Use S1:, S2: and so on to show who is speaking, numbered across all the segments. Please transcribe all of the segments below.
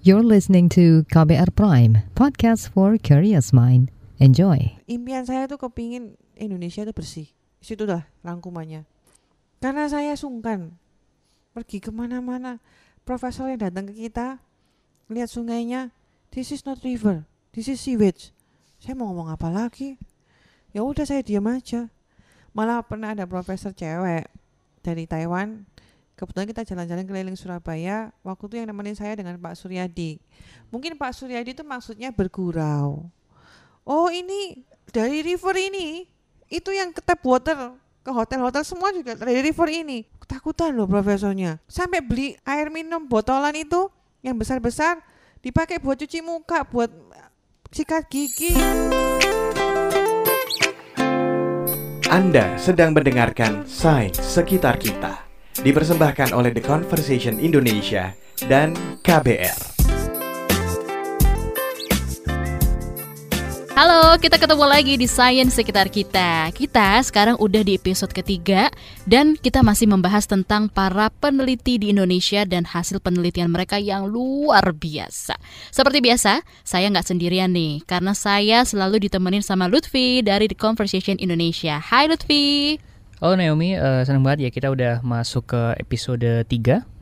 S1: You're listening to KBR Prime, podcast for curious mind. Enjoy.
S2: impian saya tuh kepingin Indonesia itu bersih. Situ dah rangkumannya. Karena saya sungkan pergi ke mana-mana. Profesor yang datang ke kita lihat sungainya, this is not river, this is sewage. Saya mau ngomong apa lagi? Ya udah saya diam aja. Malah pernah ada profesor cewek dari Taiwan. Kebetulan kita jalan-jalan keliling Surabaya. Waktu itu yang nemenin saya dengan Pak Suryadi. Mungkin Pak Suryadi itu maksudnya bergurau. Oh ini dari river ini itu yang ke tap water ke hotel-hotel semua juga dari river ini ketakutan loh profesornya sampai beli air minum botolan itu yang besar-besar dipakai buat cuci muka buat sikat gigi
S3: Anda sedang mendengarkan Sains Sekitar Kita Dipersembahkan oleh The Conversation Indonesia dan KBR
S4: Halo, kita ketemu lagi di Science Sekitar Kita. Kita sekarang udah di episode ketiga dan kita masih membahas tentang para peneliti di Indonesia dan hasil penelitian mereka yang luar biasa. Seperti biasa, saya nggak sendirian nih, karena saya selalu ditemenin sama Lutfi dari The Conversation Indonesia. Hai Lutfi.
S5: Halo Naomi, uh, senang banget ya kita udah masuk ke episode 3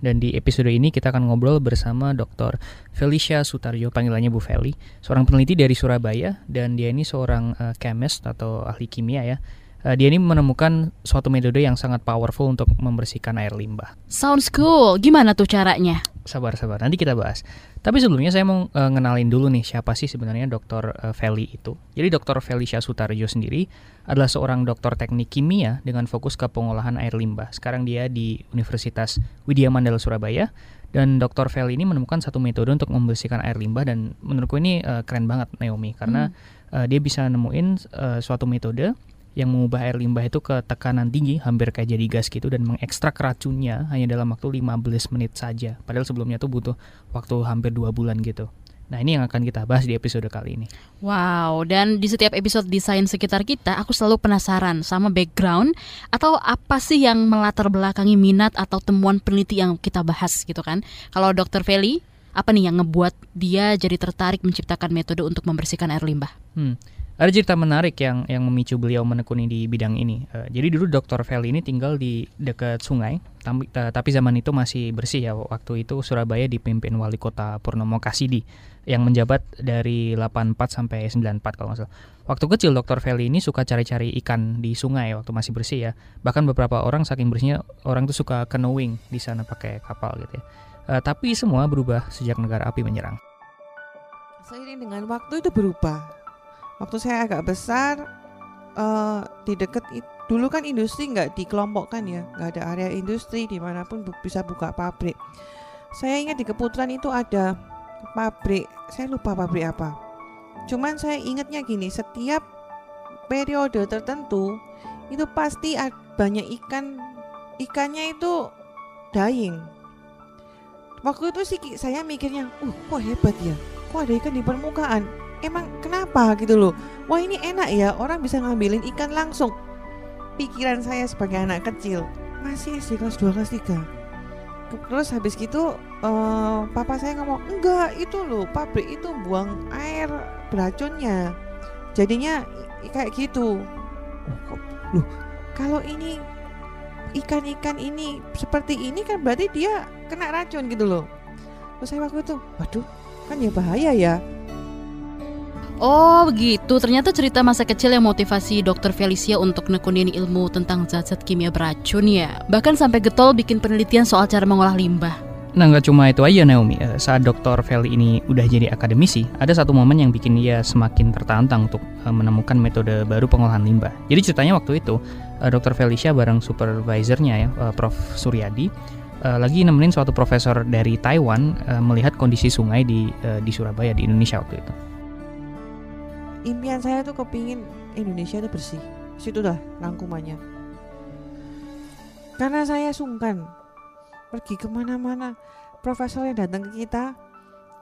S5: dan di episode ini kita akan ngobrol bersama Dr. Felicia Sutarjo, panggilannya Bu Feli, seorang peneliti dari Surabaya dan dia ini seorang uh, chemist atau ahli kimia ya. Uh, dia ini menemukan suatu metode yang sangat powerful untuk membersihkan air limbah.
S4: Sounds cool. Gimana tuh caranya?
S5: Sabar-sabar, nanti kita bahas. Tapi sebelumnya saya mau uh, ngenalin dulu nih siapa sih sebenarnya Dr. Uh, Feli itu. Jadi Dr. Felicia Sutarjo sendiri adalah seorang dokter teknik kimia dengan fokus ke pengolahan air limbah. Sekarang dia di Universitas Widya Mandala Surabaya dan Dr. Feli ini menemukan satu metode untuk membersihkan air limbah dan menurutku ini uh, keren banget Naomi karena hmm. uh, dia bisa nemuin uh, suatu metode yang mengubah air limbah itu ke tekanan tinggi hampir kayak jadi gas gitu dan mengekstrak racunnya hanya dalam waktu 15 menit saja. Padahal sebelumnya tuh butuh waktu hampir dua bulan gitu. Nah ini yang akan kita bahas di episode kali ini.
S4: Wow, dan di setiap episode desain sekitar kita, aku selalu penasaran sama background atau apa sih yang melatar belakangi minat atau temuan peneliti yang kita bahas gitu kan. Kalau Dr. Feli, apa nih yang ngebuat dia jadi tertarik menciptakan metode untuk membersihkan air limbah?
S5: Hmm. Ada cerita menarik yang yang memicu beliau menekuni di bidang ini. Uh, jadi dulu Dr. Feli ini tinggal di dekat sungai, tapi, tapi zaman itu masih bersih ya. Waktu itu Surabaya dipimpin wali kota Purnomo Kasidi yang menjabat dari 84 sampai 94 kalau nggak salah. Waktu kecil Dr. Feli ini suka cari-cari ikan di sungai waktu masih bersih ya. Bahkan beberapa orang saking bersihnya orang tuh suka canoeing di sana pakai kapal gitu ya. Uh, tapi semua berubah sejak negara api menyerang.
S2: seiring dengan waktu itu berubah waktu saya agak besar uh, di deket dulu kan industri nggak dikelompokkan ya nggak ada area industri di mana pun bu bisa buka pabrik. Saya ingat di Keputaran itu ada pabrik saya lupa pabrik apa. Cuman saya ingatnya gini setiap periode tertentu itu pasti banyak ikan ikannya itu dying. Waktu itu sih saya mikirnya uh kok hebat ya? Kok ada ikan di permukaan emang kenapa gitu loh? Wah ini enak ya orang bisa ngambilin ikan langsung. Pikiran saya sebagai anak kecil masih SD kelas 2 kelas 3 terus habis gitu uh, papa saya ngomong enggak itu loh pabrik itu buang air beracunnya. Jadinya kayak gitu. Oh, loh. Kalau ini ikan-ikan ini seperti ini kan berarti dia kena racun gitu loh. Terus saya waktu itu waduh kan ya bahaya ya
S4: Oh begitu, ternyata cerita masa kecil yang motivasi dokter Felicia untuk nekunin ilmu tentang zat-zat kimia beracun ya. Bahkan sampai getol bikin penelitian soal cara mengolah limbah.
S5: Nah nggak cuma itu aja Naomi, eh, saat dokter Feli ini udah jadi akademisi, ada satu momen yang bikin dia semakin tertantang untuk eh, menemukan metode baru pengolahan limbah. Jadi ceritanya waktu itu, eh, dokter Felicia bareng supervisornya ya, Prof. Suryadi, lagi nemenin suatu profesor dari Taiwan melihat kondisi sungai di di Surabaya di Indonesia waktu itu
S2: impian saya tuh kepingin Indonesia itu bersih. Situ dah rangkumannya karena saya sungkan pergi ke mana-mana. Profesor yang datang ke kita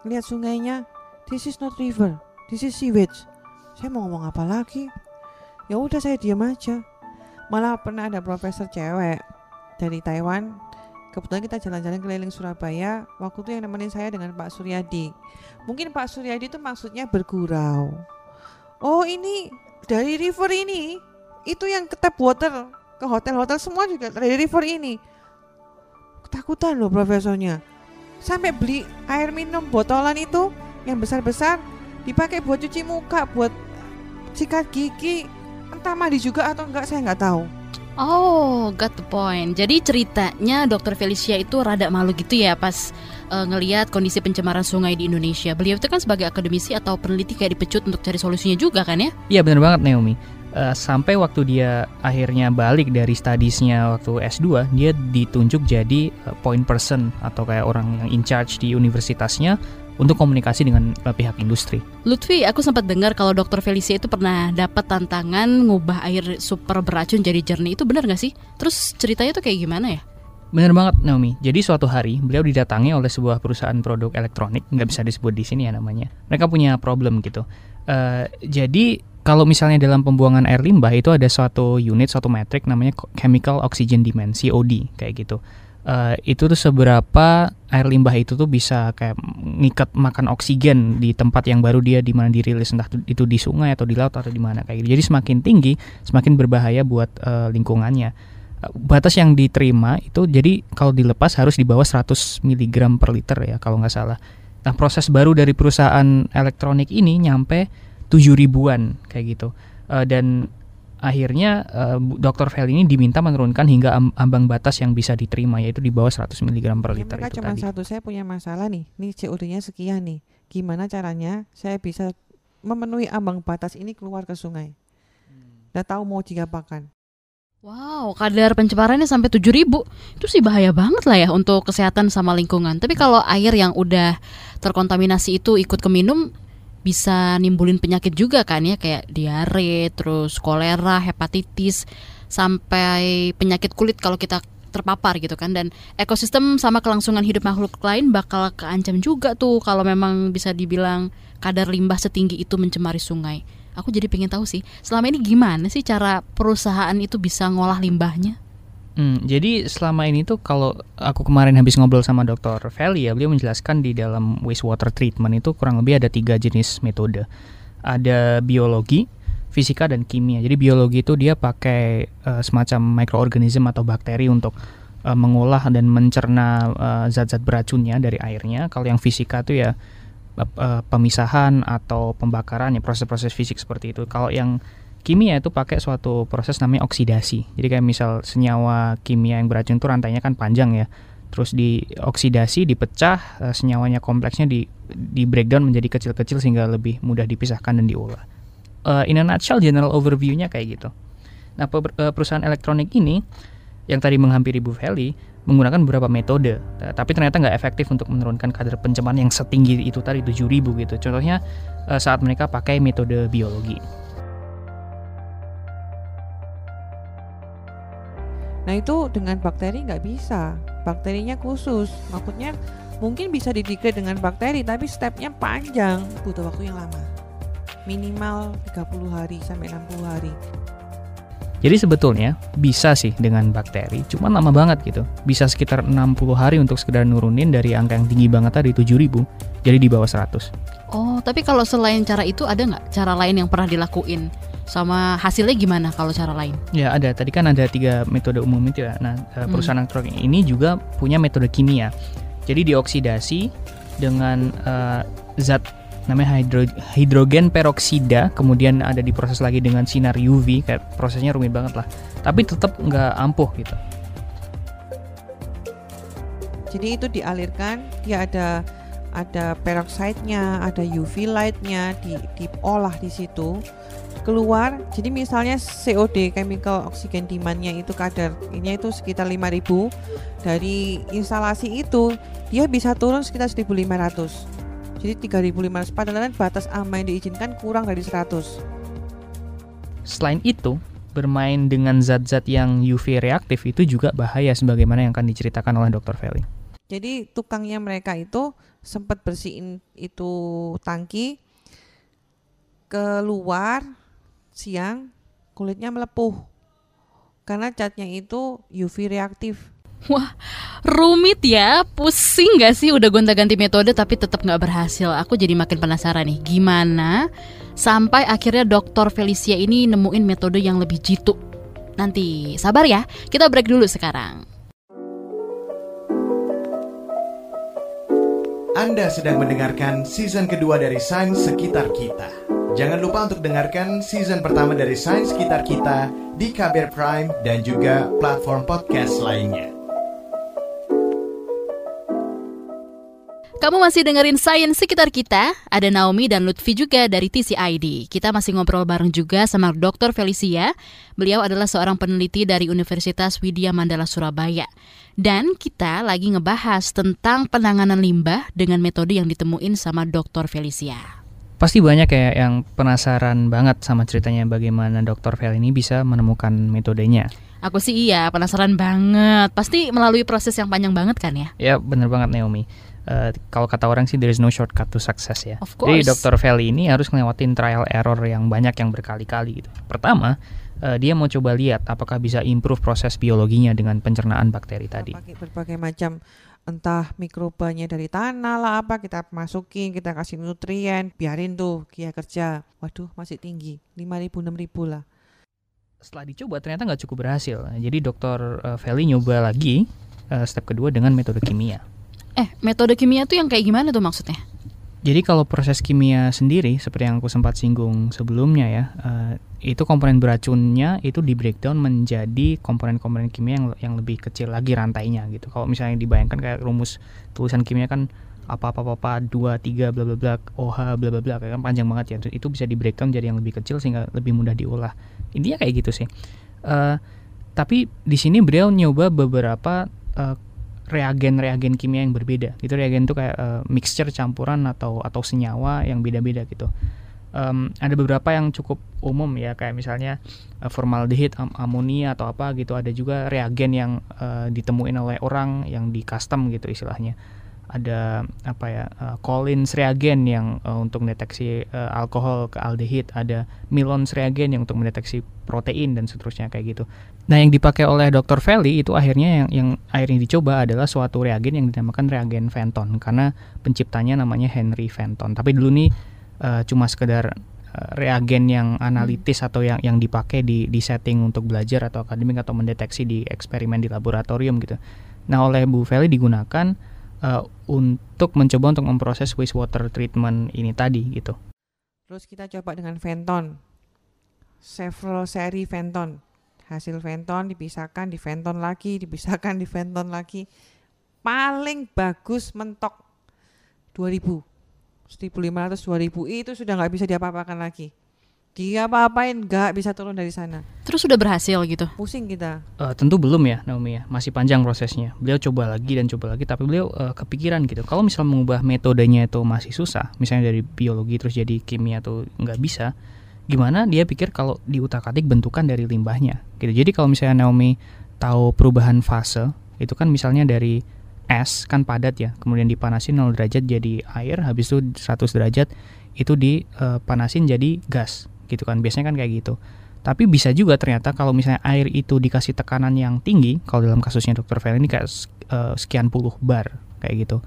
S2: lihat sungainya this is not river this is sewage. Saya mau ngomong apa lagi? Ya udah saya diam aja. Malah pernah ada profesor cewek dari Taiwan kebetulan kita jalan-jalan keliling Surabaya. Waktu itu yang nemenin saya dengan Pak Suryadi. Mungkin Pak Suryadi itu maksudnya bergurau oh ini dari river ini itu yang ke tap water ke hotel-hotel semua juga dari river ini. Ketakutan loh profesornya. Sampai beli air minum botolan itu yang besar-besar dipakai buat cuci muka buat sikat gigi entah mandi juga atau enggak saya nggak tahu.
S4: Oh, got the point. Jadi ceritanya Dokter Felicia itu rada malu gitu ya pas uh, ngelihat kondisi pencemaran sungai di Indonesia. Beliau itu kan sebagai akademisi atau peneliti kayak dipecut untuk cari solusinya juga kan ya?
S5: Iya benar banget Naomi. Uh, sampai waktu dia akhirnya balik dari studiesnya waktu S2, dia ditunjuk jadi uh, point person atau kayak orang yang in charge di universitasnya untuk komunikasi dengan pihak industri.
S4: Lutfi, aku sempat dengar kalau Dokter Felicia itu pernah dapat tantangan ngubah air super beracun jadi jernih. Itu benar nggak sih? Terus ceritanya tuh kayak gimana ya?
S5: Bener banget Naomi. Jadi suatu hari beliau didatangi oleh sebuah perusahaan produk elektronik, nggak bisa disebut di sini ya namanya. Mereka punya problem gitu. Uh, jadi kalau misalnya dalam pembuangan air limbah itu ada suatu unit, suatu metrik namanya chemical oxygen demand (COD) kayak gitu uh, itu tuh seberapa air limbah itu tuh bisa kayak ngikat makan oksigen di tempat yang baru dia di mana dirilis entah itu di sungai atau di laut atau di mana kayak gitu. Jadi semakin tinggi semakin berbahaya buat uh, lingkungannya. Batas yang diterima itu jadi kalau dilepas harus di bawah 100 mg per liter ya kalau nggak salah. Nah proses baru dari perusahaan elektronik ini nyampe 7 ribuan kayak gitu. Uh, dan akhirnya uh, Dr. Vel ini diminta menurunkan hingga ambang batas yang bisa diterima yaitu di bawah 100 mg per liter
S2: ya, itu cuma
S5: tadi.
S2: satu saya punya masalah nih nih COD-nya sekian nih gimana caranya saya bisa memenuhi ambang batas ini keluar ke sungai hmm. tahu mau diapakan
S4: Wow, kadar pencemarannya sampai 7000 Itu sih bahaya banget lah ya untuk kesehatan sama lingkungan. Tapi kalau air yang udah terkontaminasi itu ikut keminum bisa nimbulin penyakit juga kan ya kayak diare, terus kolera, hepatitis sampai penyakit kulit kalau kita terpapar gitu kan. Dan ekosistem sama kelangsungan hidup makhluk lain bakal keancam juga tuh kalau memang bisa dibilang kadar limbah setinggi itu mencemari sungai. Aku jadi pengen tahu sih, selama ini gimana sih cara perusahaan itu bisa ngolah limbahnya?
S5: Hmm, jadi selama ini tuh kalau aku kemarin habis ngobrol sama Dr. Feli ya, beliau menjelaskan di dalam wastewater treatment itu kurang lebih ada tiga jenis metode. Ada biologi, fisika dan kimia. Jadi biologi itu dia pakai uh, semacam mikroorganisme atau bakteri untuk uh, mengolah dan mencerna uh, zat-zat beracunnya dari airnya. Kalau yang fisika tuh ya uh, pemisahan atau pembakaran ya proses-proses fisik seperti itu. Kalau yang kimia itu pakai suatu proses namanya oksidasi. Jadi kayak misal senyawa kimia yang beracun itu rantainya kan panjang ya. Terus dioksidasi, dipecah, uh, senyawanya kompleksnya di di breakdown menjadi kecil-kecil sehingga lebih mudah dipisahkan dan diolah. Uh, in a nutshell general overview-nya kayak gitu. Nah, eh, perusahaan elektronik ini yang tadi menghampiri Bu Feli menggunakan beberapa metode, tapi ternyata nggak efektif untuk menurunkan kadar pencemaran yang setinggi itu tadi 7000 gitu. Contohnya saat mereka pakai metode biologi.
S2: Nah itu dengan bakteri nggak bisa, bakterinya khusus. Maksudnya mungkin bisa didegrade dengan bakteri, tapi stepnya panjang, butuh waktu yang lama. Minimal 30 hari sampai 60 hari.
S5: Jadi sebetulnya bisa sih dengan bakteri, cuma lama banget gitu. Bisa sekitar 60 hari untuk sekedar nurunin dari angka yang tinggi banget tadi 7000 jadi di bawah 100.
S4: Oh, tapi kalau selain cara itu ada nggak cara lain yang pernah dilakuin? sama hasilnya gimana kalau cara lain?
S5: Ya ada, tadi kan ada tiga metode umum itu ya. Nah eh, hmm. perusahaan hmm. elektronik ini juga punya metode kimia. Jadi dioksidasi dengan uh, zat namanya hidro, hidrogen peroksida, kemudian ada diproses lagi dengan sinar UV, kayak prosesnya rumit banget lah. Tapi tetap nggak ampuh gitu.
S2: Jadi itu dialirkan, dia ada ada peroxide-nya, ada UV light-nya di diolah di situ keluar jadi misalnya COD chemical oxygen demandnya itu kadar ini itu sekitar 5000 dari instalasi itu dia bisa turun sekitar 1500 jadi 3500 padahal kan batas aman yang diizinkan kurang dari 100
S5: selain itu bermain dengan zat-zat yang UV reaktif itu juga bahaya sebagaimana yang akan diceritakan oleh Dr. Feli.
S2: Jadi tukangnya mereka itu sempat bersihin itu tangki keluar siang kulitnya melepuh karena catnya itu UV reaktif.
S4: Wah, rumit ya, pusing gak sih udah gonta-ganti metode tapi tetap gak berhasil. Aku jadi makin penasaran nih, gimana sampai akhirnya dokter Felicia ini nemuin metode yang lebih jitu. Nanti sabar ya, kita break dulu sekarang.
S3: Anda sedang mendengarkan season kedua dari Sains Sekitar Kita. Jangan lupa untuk dengarkan season pertama dari Sains Sekitar Kita di KBR Prime dan juga platform podcast lainnya.
S4: Kamu masih dengerin Science sekitar kita. Ada Naomi dan Lutfi juga dari TCID. Kita masih ngobrol bareng juga sama Dr. Felicia. Beliau adalah seorang peneliti dari Universitas Widya Mandala Surabaya. Dan kita lagi ngebahas tentang penanganan limbah dengan metode yang ditemuin sama Dr. Felicia.
S5: Pasti banyak ya yang penasaran banget sama ceritanya bagaimana Dr. Fel ini bisa menemukan metodenya.
S4: Aku sih iya, penasaran banget. Pasti melalui proses yang panjang banget kan ya?
S5: Ya bener banget Naomi. Uh, kalau kata orang sih there is no shortcut to success ya.
S4: Of course.
S5: Jadi Dr. Feli ini harus ngelewatin trial error yang banyak yang berkali-kali gitu. Pertama, uh, dia mau coba lihat apakah bisa improve proses biologinya dengan pencernaan bakteri tadi.
S2: Pakai berbagai macam entah mikrobanya dari tanah lah apa kita masukin, kita kasih nutrien, biarin tuh dia kerja. Waduh, masih tinggi. 5000 6000 lah.
S5: Setelah dicoba ternyata nggak cukup berhasil. Jadi Dr. uh, Feli nyoba lagi uh, step kedua dengan metode kimia.
S4: Eh, metode kimia tuh yang kayak gimana tuh maksudnya?
S5: Jadi kalau proses kimia sendiri seperti yang aku sempat singgung sebelumnya ya, uh, itu komponen beracunnya itu di breakdown menjadi komponen-komponen kimia yang yang lebih kecil lagi rantainya gitu. Kalau misalnya dibayangkan kayak rumus tulisan kimia kan apa apa apa dua tiga bla bla bla OH bla bla bla kan panjang banget ya. Itu bisa di breakdown jadi yang lebih kecil sehingga lebih mudah diolah. Intinya kayak gitu sih. Uh, tapi di sini beliau nyoba beberapa uh, reagen-reagen kimia yang berbeda gitu. Reagen itu kayak uh, mixture campuran atau atau senyawa yang beda-beda gitu. Um, ada beberapa yang cukup umum ya kayak misalnya uh, formaldehid am amonia atau apa gitu. Ada juga reagen yang uh, ditemuin oleh orang yang di custom gitu istilahnya ada apa ya uh, Collins reagen yang uh, untuk mendeteksi uh, alkohol ke aldehid, ada Milons reagen yang untuk mendeteksi protein dan seterusnya kayak gitu. Nah, yang dipakai oleh Dr. Feli itu akhirnya yang yang akhirnya dicoba adalah suatu reagen yang dinamakan reagen Fenton karena penciptanya namanya Henry Fenton. Tapi dulu nih uh, cuma sekedar reagen yang analitis atau yang yang dipakai di di setting untuk belajar atau akademik atau mendeteksi di eksperimen di laboratorium gitu. Nah, oleh Bu Feli digunakan uh, untuk mencoba untuk memproses wastewater treatment ini tadi gitu.
S2: Terus kita coba dengan Venton. Several seri Venton. Hasil Venton dipisahkan di Venton lagi, dipisahkan di Venton lagi. Paling bagus mentok 2000. 1500 2000 itu sudah nggak bisa diapa-apakan lagi dia apa-apain nggak bisa turun dari sana.
S4: Terus sudah berhasil gitu?
S2: Pusing kita.
S5: Uh, tentu belum ya Naomi ya, masih panjang prosesnya. Beliau coba lagi dan coba lagi, tapi beliau uh, kepikiran gitu. Kalau misalnya mengubah metodenya itu masih susah, misalnya dari biologi terus jadi kimia tuh nggak bisa, gimana dia pikir kalau diutak-atik bentukan dari limbahnya gitu. Jadi kalau misalnya Naomi tahu perubahan fase, itu kan misalnya dari es kan padat ya, kemudian dipanasin 0 derajat jadi air, habis itu 100 derajat itu dipanasin uh, jadi gas gitu kan biasanya kan kayak gitu. Tapi bisa juga ternyata kalau misalnya air itu dikasih tekanan yang tinggi kalau dalam kasusnya dokter Fel ini kayak uh, sekian puluh bar kayak gitu.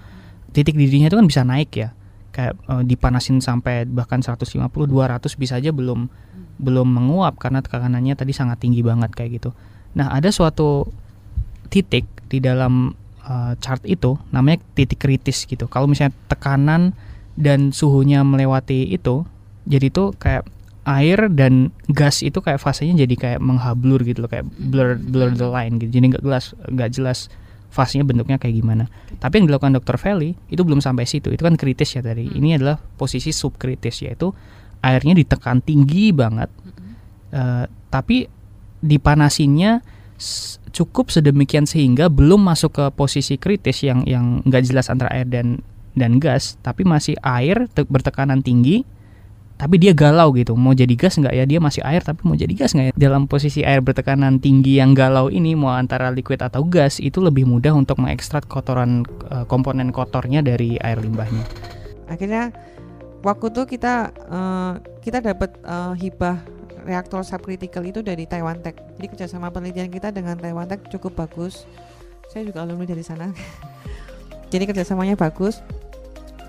S5: Titik didihnya itu kan bisa naik ya. Kayak uh, dipanasin sampai bahkan 150 200 bisa aja belum belum menguap karena tekanannya tadi sangat tinggi banget kayak gitu. Nah ada suatu titik di dalam uh, chart itu namanya titik kritis gitu. Kalau misalnya tekanan dan suhunya melewati itu jadi itu kayak air dan gas itu kayak fasenya jadi kayak menghablur gitu loh kayak blur blur the line gitu. Jadi nggak jelas nggak jelas fasenya bentuknya kayak gimana. Tapi yang dilakukan dokter Feli itu belum sampai situ. Itu kan kritis ya tadi. Ini adalah posisi subkritis yaitu airnya ditekan tinggi banget. Uh, tapi dipanasinnya cukup sedemikian sehingga belum masuk ke posisi kritis yang yang nggak jelas antara air dan dan gas tapi masih air bertekanan tinggi tapi dia galau gitu. Mau jadi gas nggak ya? Dia masih air tapi mau jadi gas nggak ya? Dalam posisi air bertekanan tinggi yang galau ini mau antara liquid atau gas itu lebih mudah untuk mengekstrak kotoran uh, komponen kotornya dari air limbahnya.
S2: Akhirnya waktu itu kita uh, kita dapat uh, hibah reaktor subcritical itu dari Taiwan Tech. Jadi kerjasama penelitian kita dengan Taiwan Tech cukup bagus. Saya juga alumni dari sana. Jadi kerjasamanya bagus.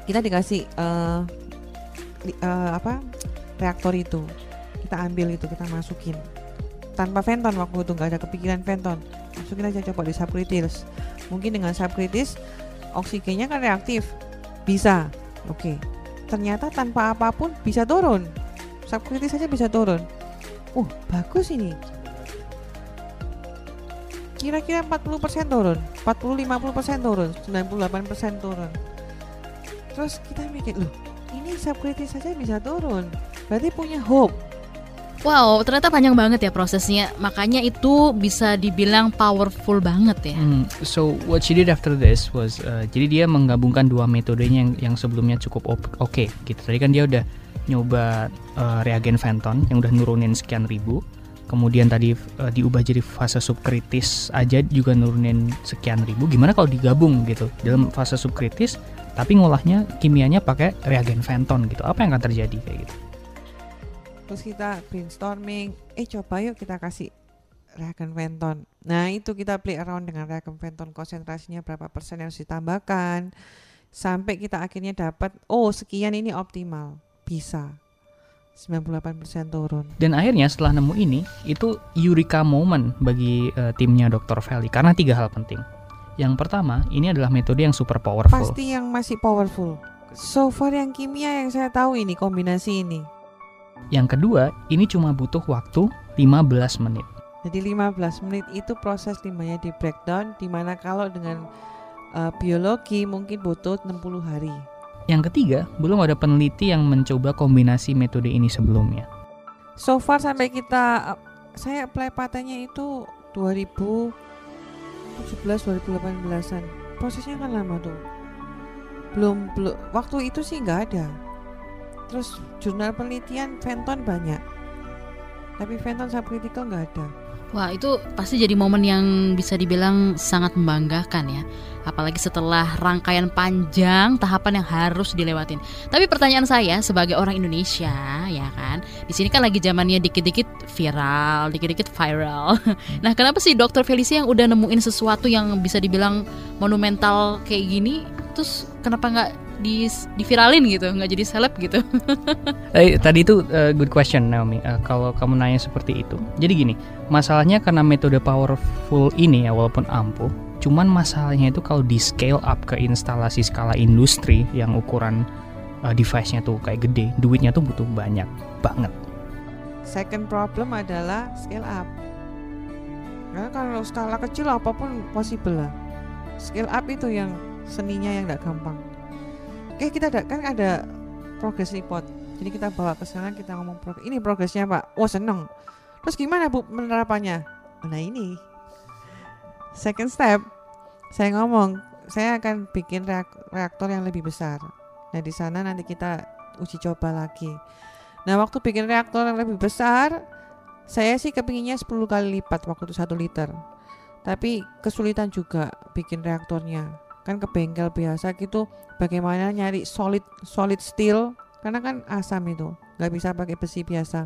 S2: Kita dikasih uh, uh, apa reaktor itu. Kita ambil itu kita masukin. Tanpa venton waktu itu nggak ada kepikiran venton masukin aja coba di subkritis mungkin dengan subkritis oksigennya kan reaktif. Bisa. Oke. Okay. ternyata tanpa apa pun bisa turun. Subkritis saja bisa turun. Uh bagus ini. Kira-kira 40% turun. 40-50% turun. 98% turun. Terus kita mikir loh ini subkritis saja bisa turun berarti punya hope
S4: Wow, ternyata panjang banget ya prosesnya. Makanya itu bisa dibilang powerful banget ya.
S5: Hmm, so what she did after this was, uh, jadi dia menggabungkan dua metodenya yang, yang sebelumnya cukup oke okay, gitu. Tadi kan dia udah nyoba uh, reagen Fenton yang udah nurunin sekian ribu. Kemudian tadi uh, diubah jadi fase subkritis aja juga nurunin sekian ribu. Gimana kalau digabung gitu dalam fase subkritis, tapi ngolahnya kimianya pakai reagen Fenton gitu? Apa yang akan terjadi kayak gitu?
S2: terus kita brainstorming eh coba yuk kita kasih reagen Fenton nah itu kita play around dengan reagen Fenton konsentrasinya berapa persen yang harus ditambahkan sampai kita akhirnya dapat oh sekian ini optimal bisa 98% turun.
S5: Dan akhirnya setelah nemu ini, itu eureka moment bagi uh, timnya Dr. Feli karena tiga hal penting. Yang pertama, ini adalah metode yang super powerful.
S2: Pasti yang masih powerful. So far yang kimia yang saya tahu ini kombinasi ini.
S5: Yang kedua, ini cuma butuh waktu 15 menit.
S2: Jadi 15 menit itu proses limbahnya di breakdown di mana kalau dengan uh, biologi mungkin butuh 60 hari.
S5: Yang ketiga, belum ada peneliti yang mencoba kombinasi metode ini sebelumnya.
S2: So far sampai kita uh, saya apply patennya itu 2017 2018-an. Prosesnya kan lama tuh. Belum belum waktu itu sih nggak ada terus jurnal penelitian Fenton banyak tapi Fenton subcritical nggak ada
S4: Wah itu pasti jadi momen yang bisa dibilang sangat membanggakan ya. Apalagi setelah rangkaian panjang tahapan yang harus dilewatin. Tapi pertanyaan saya sebagai orang Indonesia ya kan? Di sini kan lagi zamannya dikit-dikit viral, dikit-dikit viral. Nah kenapa sih dokter Felicia yang udah nemuin sesuatu yang bisa dibilang monumental kayak gini? Terus kenapa nggak di diviralin gitu nggak jadi seleb gitu.
S5: Eh, tadi itu uh, good question Naomi. Uh, kalau kamu nanya seperti itu. Jadi gini masalahnya karena metode powerful ini ya walaupun ampuh cuman masalahnya itu kalau di scale up ke instalasi skala industri yang ukuran uh, device-nya tuh kayak gede duitnya tuh butuh banyak banget.
S2: Second problem adalah scale up. Karena kalau skala kecil apa pun possible lah. Scale up itu yang seninya yang tidak gampang oke kita ada kan ada progress report. Jadi kita bawa ke sana kita ngomong progress. Ini progresnya pak. Wah seneng. Terus gimana bu penerapannya? Nah ini. Second step. Saya ngomong saya akan bikin reaktor yang lebih besar. Nah di sana nanti kita uji coba lagi. Nah waktu bikin reaktor yang lebih besar saya sih kepinginnya 10 kali lipat waktu itu satu liter. Tapi kesulitan juga bikin reaktornya kan ke bengkel biasa gitu bagaimana nyari solid solid steel? Karena kan asam itu nggak bisa pakai besi biasa.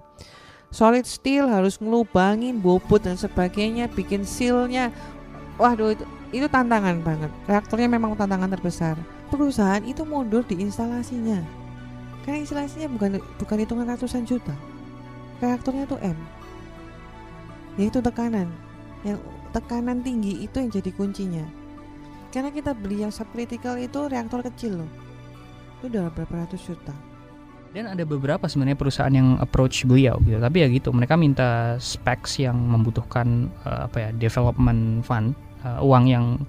S2: Solid steel harus ngelubangin bobot dan sebagainya bikin sealnya. Waduh itu itu tantangan banget. Reaktornya memang tantangan terbesar. Perusahaan itu mundur di instalasinya. Karena instalasinya bukan bukan hitungan ratusan juta. Reaktornya tuh M. Yaitu tekanan. Yang tekanan tinggi itu yang jadi kuncinya karena kita beli yang subcritical itu reaktor kecil loh. Itu udah berapa ratus juta.
S5: Dan ada beberapa sebenarnya perusahaan yang approach beliau gitu. Tapi ya gitu mereka minta specs yang membutuhkan uh, apa ya development fund uh, uang yang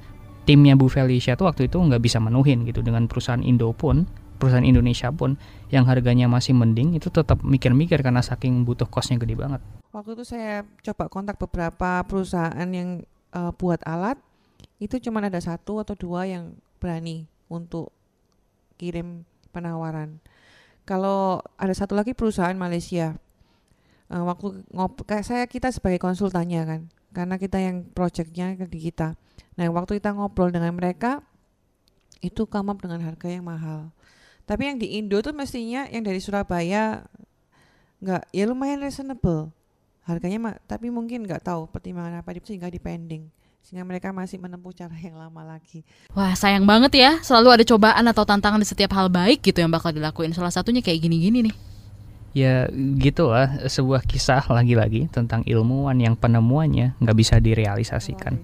S5: timnya Bu Felicia tuh waktu itu nggak bisa menuhin gitu. Dengan perusahaan Indo pun perusahaan Indonesia pun yang harganya masih mending itu tetap mikir-mikir karena saking butuh kosnya gede banget.
S2: Waktu itu saya coba kontak beberapa perusahaan yang uh, buat alat itu cuma ada satu atau dua yang berani untuk kirim penawaran. Kalau ada satu lagi perusahaan Malaysia, uh, waktu ngop kayak saya kita sebagai konsultannya kan, karena kita yang projectnya di kita. Nah waktu kita ngobrol dengan mereka, itu come up dengan harga yang mahal. Tapi yang di Indo tuh mestinya yang dari Surabaya nggak ya lumayan reasonable harganya, tapi mungkin nggak tahu pertimbangan apa sehingga dipending sehingga mereka masih menempuh cara yang lama lagi.
S4: Wah sayang banget ya, selalu ada cobaan atau tantangan di setiap hal baik gitu yang bakal dilakuin. Salah satunya kayak gini-gini nih.
S5: Ya gitu lah, sebuah kisah lagi-lagi tentang ilmuwan yang penemuannya nggak bisa direalisasikan.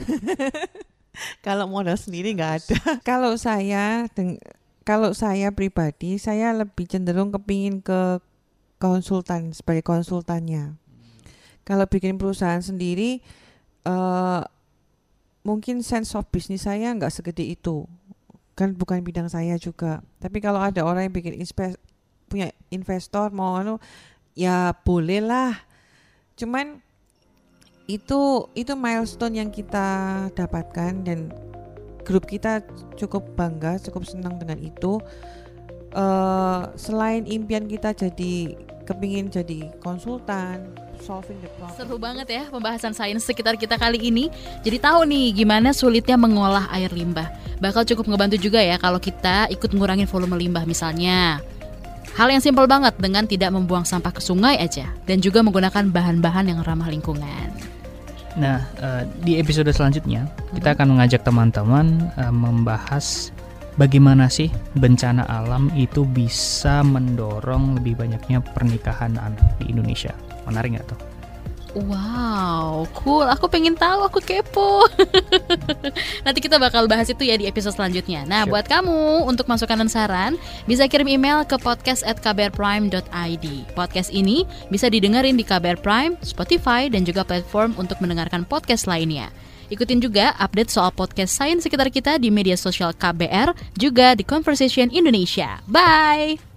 S2: Kalau modal sendiri nggak ada. kalau saya, deng- kalau saya pribadi, saya lebih cenderung kepingin ke konsultan sebagai konsultannya. Kalau bikin perusahaan sendiri, eh mungkin sense of bisnis saya nggak segede itu, kan bukan bidang saya juga. Tapi kalau ada orang yang bikin inspe- punya investor mau anu, ya boleh lah. Cuman itu itu milestone yang kita dapatkan dan grup kita cukup bangga, cukup senang dengan itu. eh selain impian kita jadi kepingin jadi konsultan, solving the problem.
S4: Seru banget ya pembahasan sains sekitar kita kali ini. Jadi tahu nih gimana sulitnya mengolah air limbah. Bakal cukup ngebantu juga ya kalau kita ikut ngurangin volume limbah misalnya. Hal yang simpel banget dengan tidak membuang sampah ke sungai aja dan juga menggunakan bahan-bahan yang ramah lingkungan.
S5: Nah, eh, di episode selanjutnya kita akan mengajak teman-teman eh, membahas bagaimana sih bencana alam itu bisa mendorong lebih banyaknya pernikahan anak di Indonesia. Menarik nggak tuh?
S4: Wow, cool. Aku pengen tahu, aku kepo. Nanti kita bakal bahas itu ya di episode selanjutnya. Nah,
S5: Sure.
S4: buat kamu untuk masukan dan saran, bisa kirim email ke podcast@kbrprime.id. Podcast ini bisa didengerin di KBR Prime, Spotify, dan juga platform untuk mendengarkan podcast lainnya. Ikutin juga update soal podcast sains sekitar kita di media sosial KBR, juga di Conversation Indonesia. Bye!